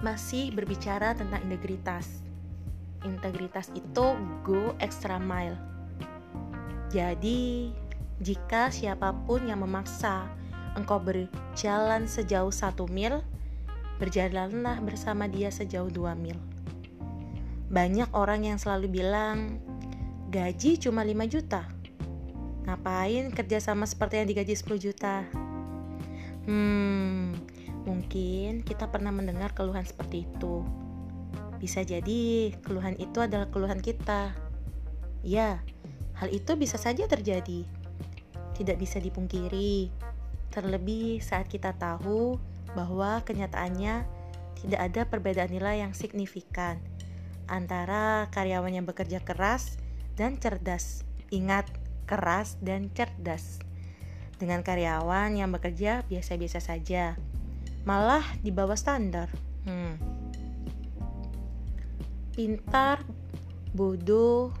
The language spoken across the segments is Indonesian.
masih berbicara tentang integritas. Integritas itu go extra mile. Jadi, jika siapa pun yang memaksa engkau berjalan sejauh satu mil, berjalanlah bersama dia sejauh dua mil. Banyak orang yang selalu bilang, gaji cuma 5 juta. Ngapain kerja sama seperti yang digaji 10 juta? Hmm, mungkin kita pernah mendengar keluhan seperti itu. Bisa jadi keluhan itu adalah keluhan kita. Ya, hal itu bisa saja terjadi. Tidak bisa dipungkiri. Terlebih saat kita tahu bahwa kenyataannya tidak ada perbedaan nilai yang signifikan antara karyawan yang bekerja keras dan cerdas. Ingat, keras dan cerdas. Dengan karyawan yang bekerja biasa-biasa saja, malah di bawah standar. Hmm. Pintar, bodoh,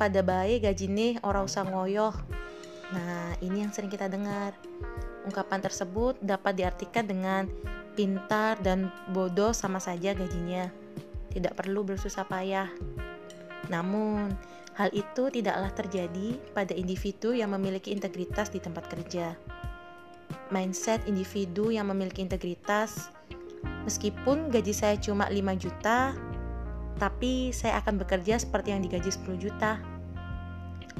pada baik gaji nih orang usah ngoyoh. Nah, ini yang sering kita dengar. Ungkapan tersebut dapat diartikan dengan pintar dan bodoh sama saja gajinya. Tidak perlu bersusah payah. Namun, hal itu tidaklah terjadi pada individu yang memiliki integritas di tempat kerja. Mindset individu yang memiliki integritas, meskipun gaji saya cuma 5 juta, tapi saya akan bekerja seperti yang digaji 10 juta.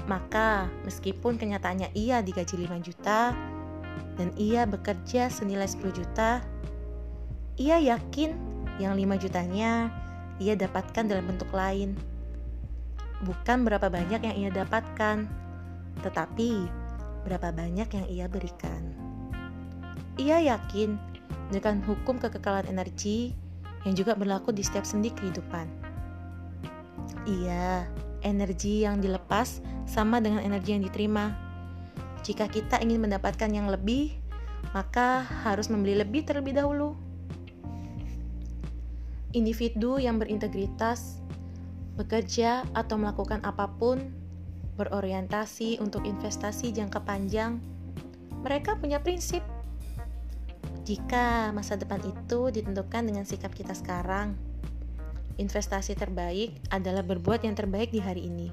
Maka, meskipun kenyataannya ia digaji 5 juta dan ia bekerja senilai 10 juta, ia yakin yang 5 jutanya ia dapatkan dalam bentuk lain. Bukan berapa banyak yang ia dapatkan, tetapi berapa banyak yang ia berikan. Ia yakin dengan hukum kekekalan energi yang juga berlaku di setiap sendi kehidupan. Iya, energi yang dilepas sama dengan energi yang diterima. Jika kita ingin mendapatkan yang lebih, maka harus membeli lebih terlebih dahulu. Individu yang berintegritas bekerja atau melakukan apa pun berorientasi untuk investasi jangka panjang. Mereka punya prinsip. Jika masa depan itu ditentukan dengan sikap kita sekarang, investasi terbaik adalah berbuat yang terbaik di hari ini.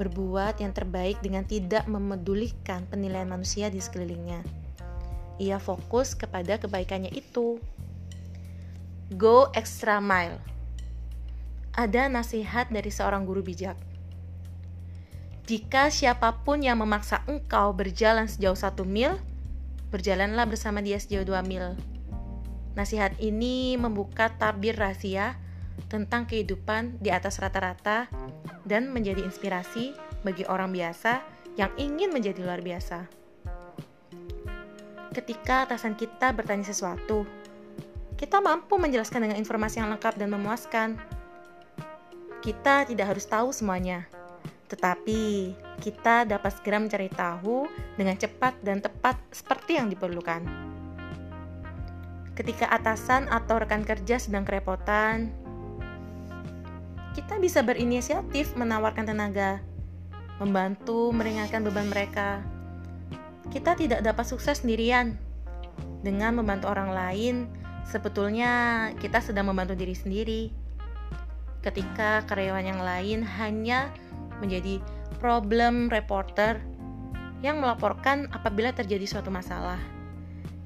Berbuat yang terbaik dengan tidak memedulikan penilaian manusia di sekelilingnya. Ia fokus kepada kebaikannya itu. Go extra mile. Ada nasihat dari seorang guru bijak. Jika siapa pun yang memaksa engkau berjalan sejauh satu mil, berjalanlah bersama dia sejauh dua mil. Nasihat ini membuka tabir rahasia tentang kehidupan di atas rata-rata dan menjadi inspirasi bagi orang biasa yang ingin menjadi luar biasa. Ketika atasan kita bertanya sesuatu, kita mampu menjelaskan dengan informasi yang lengkap dan memuaskan. Kita tidak harus tahu semuanya, tetapi kita dapat segera mencari tahu dengan cepat dan tepat seperti yang diperlukan. Ketika atasan atau rekan kerja sedang kerepotan, kita bisa berinisiatif menawarkan tenaga, membantu meringankan beban mereka. Kita tidak dapat sukses sendirian. Dengan membantu orang lain, sebetulnya kita sedang membantu diri sendiri. Ketika karyawan yang lain hanya menjadi problem reporter yang melaporkan apabila terjadi suatu masalah.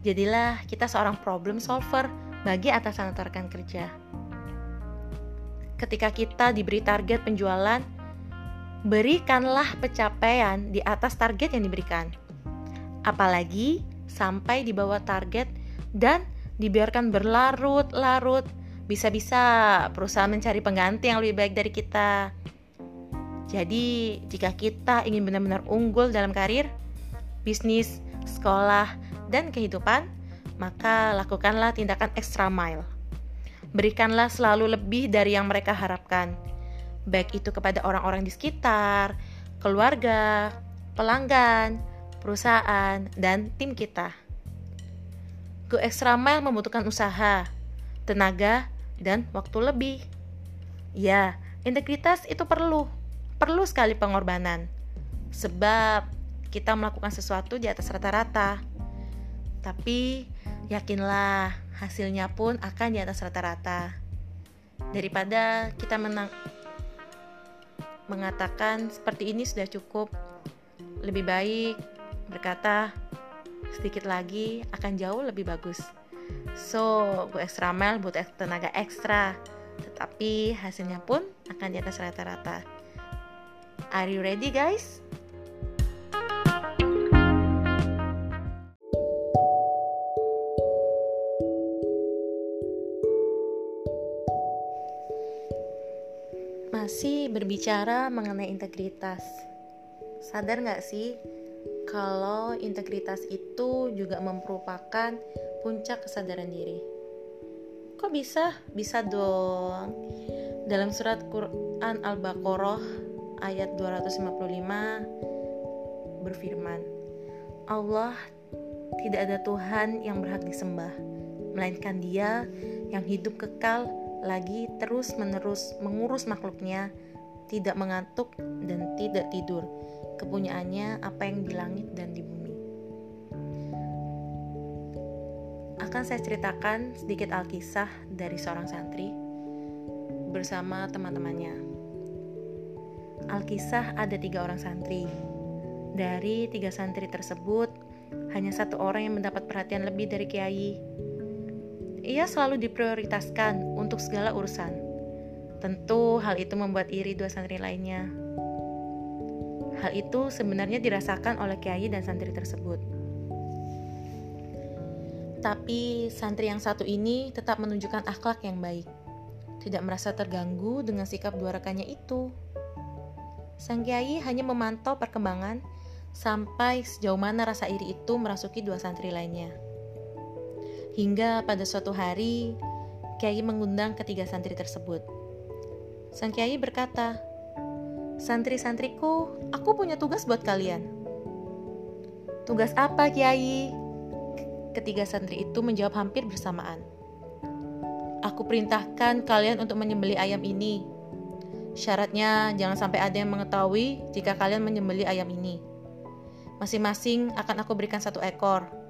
Jadilah kita seorang problem solver bagi atasan atau rekan kerja. Ketika kita diberi target penjualan, berikanlah pencapaian di atas target yang diberikan. Apalagi sampai di bawah target dan dibiarkan berlarut-larut, bisa-bisa perusahaan mencari pengganti yang lebih baik dari kita. Jadi, jika kita ingin benar-benar unggul dalam karir, bisnis, sekolah, dan kehidupan, maka lakukanlah tindakan extra mile. Berikanlah selalu lebih dari yang mereka harapkan, baik itu kepada orang-orang di sekitar, keluarga, pelanggan, perusahaan, dan tim kita. Go extra mile membutuhkan usaha, tenaga, dan waktu lebih. Ya, integritas itu perlu. Perlu sekali pengorbanan. Sebab kita melakukan sesuatu di atas rata-rata. Tapi yakinlah hasilnya pun akan di atas rata-rata. Daripada kita menang mengatakan seperti ini sudah cukup, lebih baik berkata sedikit lagi akan jauh lebih bagus. So, gue extra mile buat tenaga ekstra, tetapi hasilnya pun akan di atas rata-rata. Are you ready guys? Masih berbicara mengenai integritas. Sadar nggak sih kalau integritas itu juga merupakan puncak kesadaran diri? Kok bisa? Bisa dong. Dalam surat Quran Al-Baqarah ayat 255 berfirman, Allah tidak ada Tuhan yang berhak disembah, melainkan Dia yang hidup kekal lagi terus-menerus mengurus makhluknya, tidak mengantuk dan tidak tidur. Kepunyaannya apa yang di langit dan di bumi. Akan saya ceritakan sedikit alkisah dari seorang santri bersama teman-temannya. Alkisah ada tiga orang santri. Dari tiga santri tersebut, hanya satu orang yang mendapat perhatian lebih dari kiai ia selalu diprioritaskan untuk segala urusan. Tentu hal itu membuat iri dua santri lainnya. Hal itu sebenarnya dirasakan oleh kiai dan santri tersebut. Tapi santri yang satu ini tetap menunjukkan akhlak yang baik. Tidak merasa terganggu dengan sikap dua rekannya itu. Sang kiai hanya memantau perkembangan sampai sejauh mana rasa iri itu merasuki dua santri lainnya. Hingga pada suatu hari, Kiai mengundang ketiga santri tersebut. Sang Kiai berkata, Santri-santriku, aku punya tugas buat kalian. Tugas apa, Kiai? Ketiga santri itu menjawab hampir bersamaan. Aku perintahkan kalian untuk menyembeli ayam ini. Syaratnya jangan sampai ada yang mengetahui jika kalian menyembeli ayam ini. Masing-masing akan aku berikan satu ekor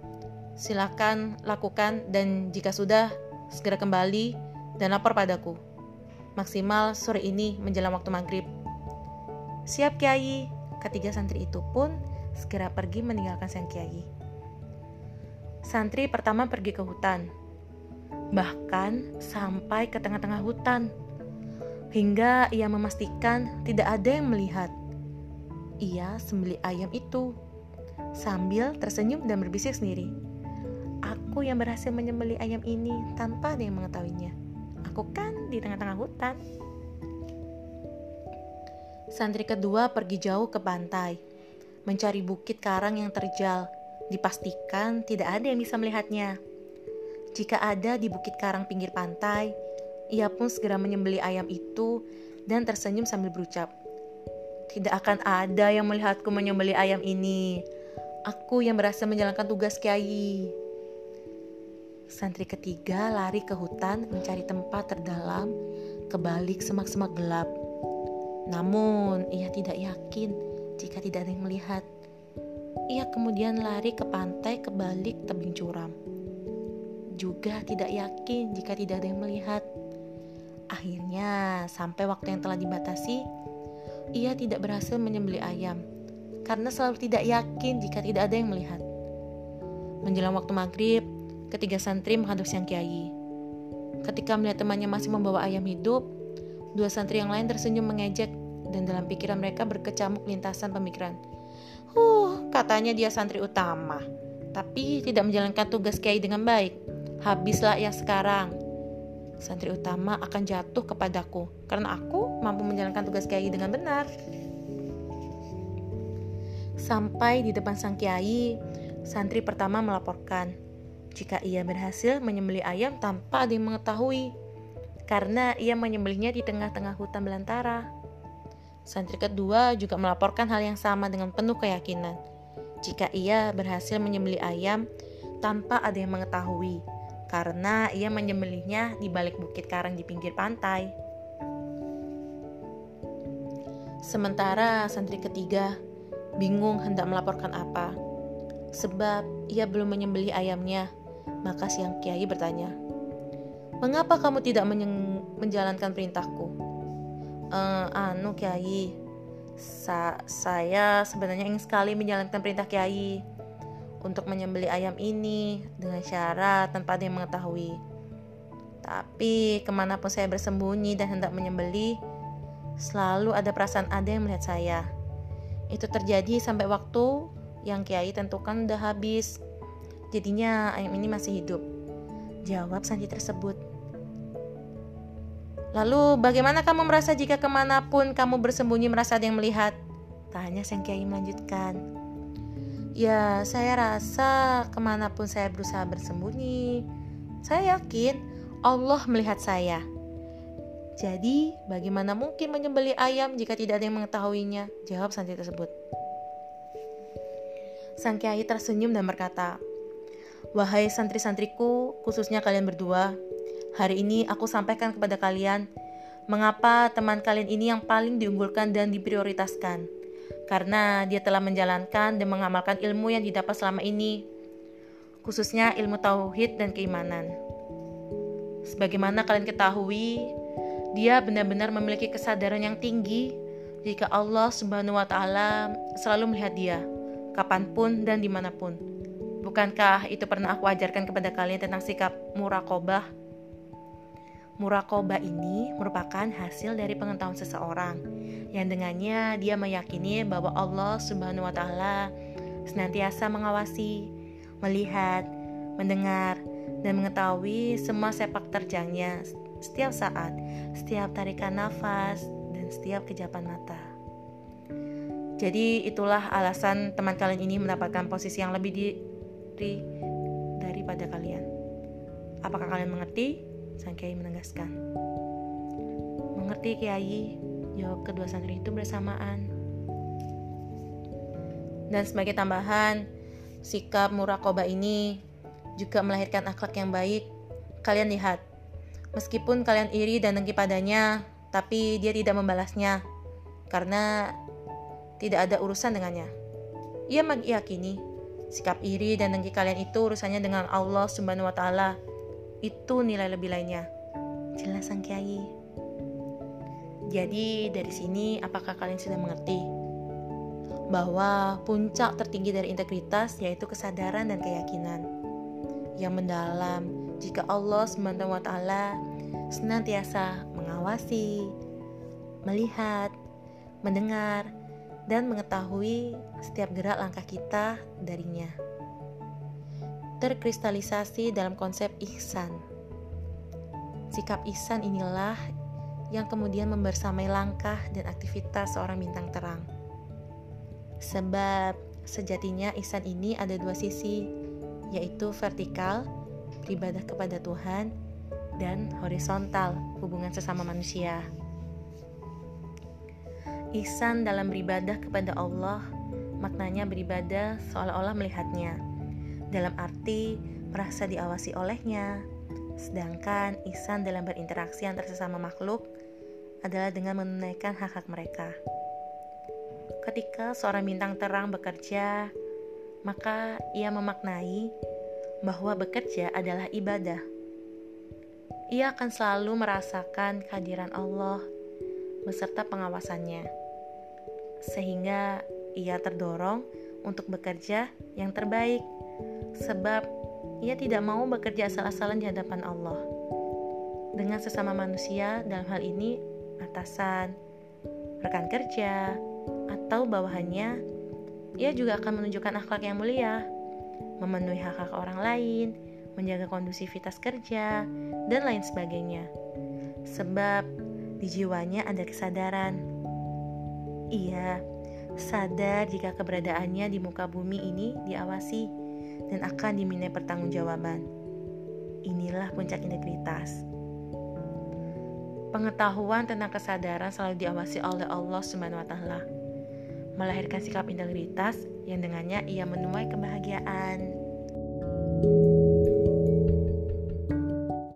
Silakan lakukan dan jika sudah segera kembali dan lapor padaku. Maksimal sore ini menjelang waktu maghrib. Siap Kiai. Ketiga santri itu pun segera pergi meninggalkan sang Kiai. Santri pertama pergi ke hutan. Bahkan sampai ke tengah-tengah hutan. Hingga ia memastikan tidak ada yang melihat. Ia sembeli ayam itu sambil tersenyum dan berbisik sendiri. Aku yang berhasil menyembeli ayam ini tanpa ada yang mengetahuinya. Aku kan di tengah-tengah hutan. Santri kedua pergi jauh ke pantai, mencari bukit karang yang terjal. Dipastikan tidak ada yang bisa melihatnya. Jika ada di bukit karang pinggir pantai, ia pun segera menyembeli ayam itu dan tersenyum sambil berucap, "Tidak akan ada yang melihatku menyembeli ayam ini. Aku yang berhasil menjalankan tugas Kiai." Santri ketiga lari ke hutan mencari tempat terdalam ke balik semak-semak gelap. Namun, ia tidak yakin jika tidak ada yang melihat. Ia kemudian lari ke pantai ke balik tebing curam. Juga tidak yakin jika tidak ada yang melihat. Akhirnya, sampai waktu yang telah dibatasi, ia tidak berhasil menyembeli ayam karena selalu tidak yakin jika tidak ada yang melihat. Menjelang waktu maghrib, Ketiga santri menghadap sang kiai. Ketika melihat temannya masih membawa ayam hidup, dua santri yang lain tersenyum mengejek dan dalam pikiran mereka berkecamuk lintasan pemikiran. Huh, katanya dia santri utama, tapi tidak menjalankan tugas kiai dengan baik. Habislah ia sekarang. Santri utama akan jatuh kepadaku karena aku mampu menjalankan tugas kiai dengan benar. Sampai di depan sang kiai, santri pertama melaporkan, jika ia berhasil menyembeli ayam tanpa ada yang mengetahui, karena ia menyembelihnya di tengah-tengah hutan belantara. Santri kedua juga melaporkan hal yang sama dengan penuh keyakinan. Jika ia berhasil menyembeli ayam tanpa ada yang mengetahui, karena ia menyembelihnya di balik bukit karang di pinggir pantai. Sementara santri ketiga bingung hendak melaporkan apa sebab ia belum menyembelih ayamnya. Maka siang kiai bertanya, "Mengapa kamu tidak menjalankan perintahku?" E, anu kiai, sa saya sebenarnya ingin sekali menjalankan perintah kiai untuk menyembelih ayam ini dengan syarat tanpa yang mengetahui. Tapi ke mana pun saya bersembunyi dan hendak menyembelih, selalu ada perasaan ada yang melihat saya. Itu terjadi sampai waktu yang kiai tentukan udah habis. Jadinya ayam ini masih hidup. Jawab Santi tersebut. Lalu bagaimana kamu merasa jika ke mana pun kamu bersembunyi merasa ada yang melihat? Tanya Sang Kiai melanjutkan. Ya, saya rasa ke mana pun saya berusaha bersembunyi, saya yakin Allah melihat saya. Jadi, bagaimana mungkin menyembelih ayam jika tidak ada yang mengetahuinya? Jawab Santi tersebut. Sang Kiai tersenyum dan berkata, Wahai santri-santriku, khususnya kalian berdua, hari ini aku sampaikan kepada kalian mengapa teman kalian ini yang paling diunggulkan dan diprioritaskan. Karena dia telah menjalankan dan mengamalkan ilmu yang didapat selama ini, khususnya ilmu tauhid dan keimanan. Sebagaimana kalian ketahui, dia benar-benar memiliki kesadaran yang tinggi jika Allah Subhanahu wa Ta'ala selalu melihat dia, kapan pun dan di mana pun. Bukankah itu pernah aku ajarkan kepada kalian tentang sikap murakobah? Murakobah ini merupakan hasil dari pengetahuan seseorang yang dengannya dia meyakini bahwa Allah Subhanahu wa taala senantiasa mengawasi, melihat, mendengar dan mengetahui semua sepak terjangnya setiap saat, setiap tarikan nafas dan setiap kejapan mata. Jadi itulah alasan teman kalian ini mendapatkan posisi yang lebih diri daripada kalian. Apakah kalian mengerti? Sang Kiai menegaskan. Mengerti Kiai, jawab kedua santri itu bersamaan. Dan sebagai tambahan, sikap murakoba ini juga melahirkan akhlak yang baik. Kalian lihat, meskipun kalian iri dan dengki padanya, tapi dia tidak membalasnya karena tidak ada urusan dengannya. Ia meyakini sikap iri dan dengki kalian itu urusannya dengan Allah Subhanahu wa taala. Itu nilai lebih lainnya. Jelas sang kiai. Jadi dari sini apakah kalian sudah mengerti bahwa puncak tertinggi dari integritas yaitu kesadaran dan keyakinan yang mendalam jika Allah taala senantiasa mengawasi, melihat, mendengar, dan mengetahui setiap gerak langkah kita darinya. Terkristalisasi dalam konsep ihsan. Sikap ihsan inilah yang kemudian membersamai langkah dan aktivitas seorang bintang terang. Sebab sejatinya ihsan ini ada dua sisi, yaitu vertikal, beribadah kepada Tuhan, dan horizontal, hubungan sesama manusia. Ihsan dalam beribadah kepada Allah maknanya beribadah seolah-olah melihatnya, dalam arti merasa diawasi olehnya. Sedangkan ihsan dalam berinteraksi antar sesama makhluk adalah dengan menunaikan hak-hak mereka. Ketika seorang bintang terang bekerja, maka ia memaknai bahwa bekerja adalah ibadah. Ia akan selalu merasakan kehadiran Allah beserta pengawasannya sehingga ia terdorong untuk bekerja yang terbaik, sebab ia tidak mau bekerja asal-asalan di hadapan Allah. Dengan sesama manusia, dalam hal ini atasan, rekan kerja, atau bawahannya, ia juga akan menunjukkan akhlak yang mulia, memenuhi hak-hak orang lain, menjaga kondusivitas kerja, dan lain sebagainya. Sebab di jiwanya ada kesadaran ia sadar jika keberadaannya di muka bumi ini diawasi dan akan dimintai pertanggungjawaban. Inilah puncak integritas. Pengetahuan tentang kesadaran selalu diawasi oleh Allah Subhanahu wa taala, melahirkan sikap integritas yang dengannya ia menuai kebahagiaan. thank you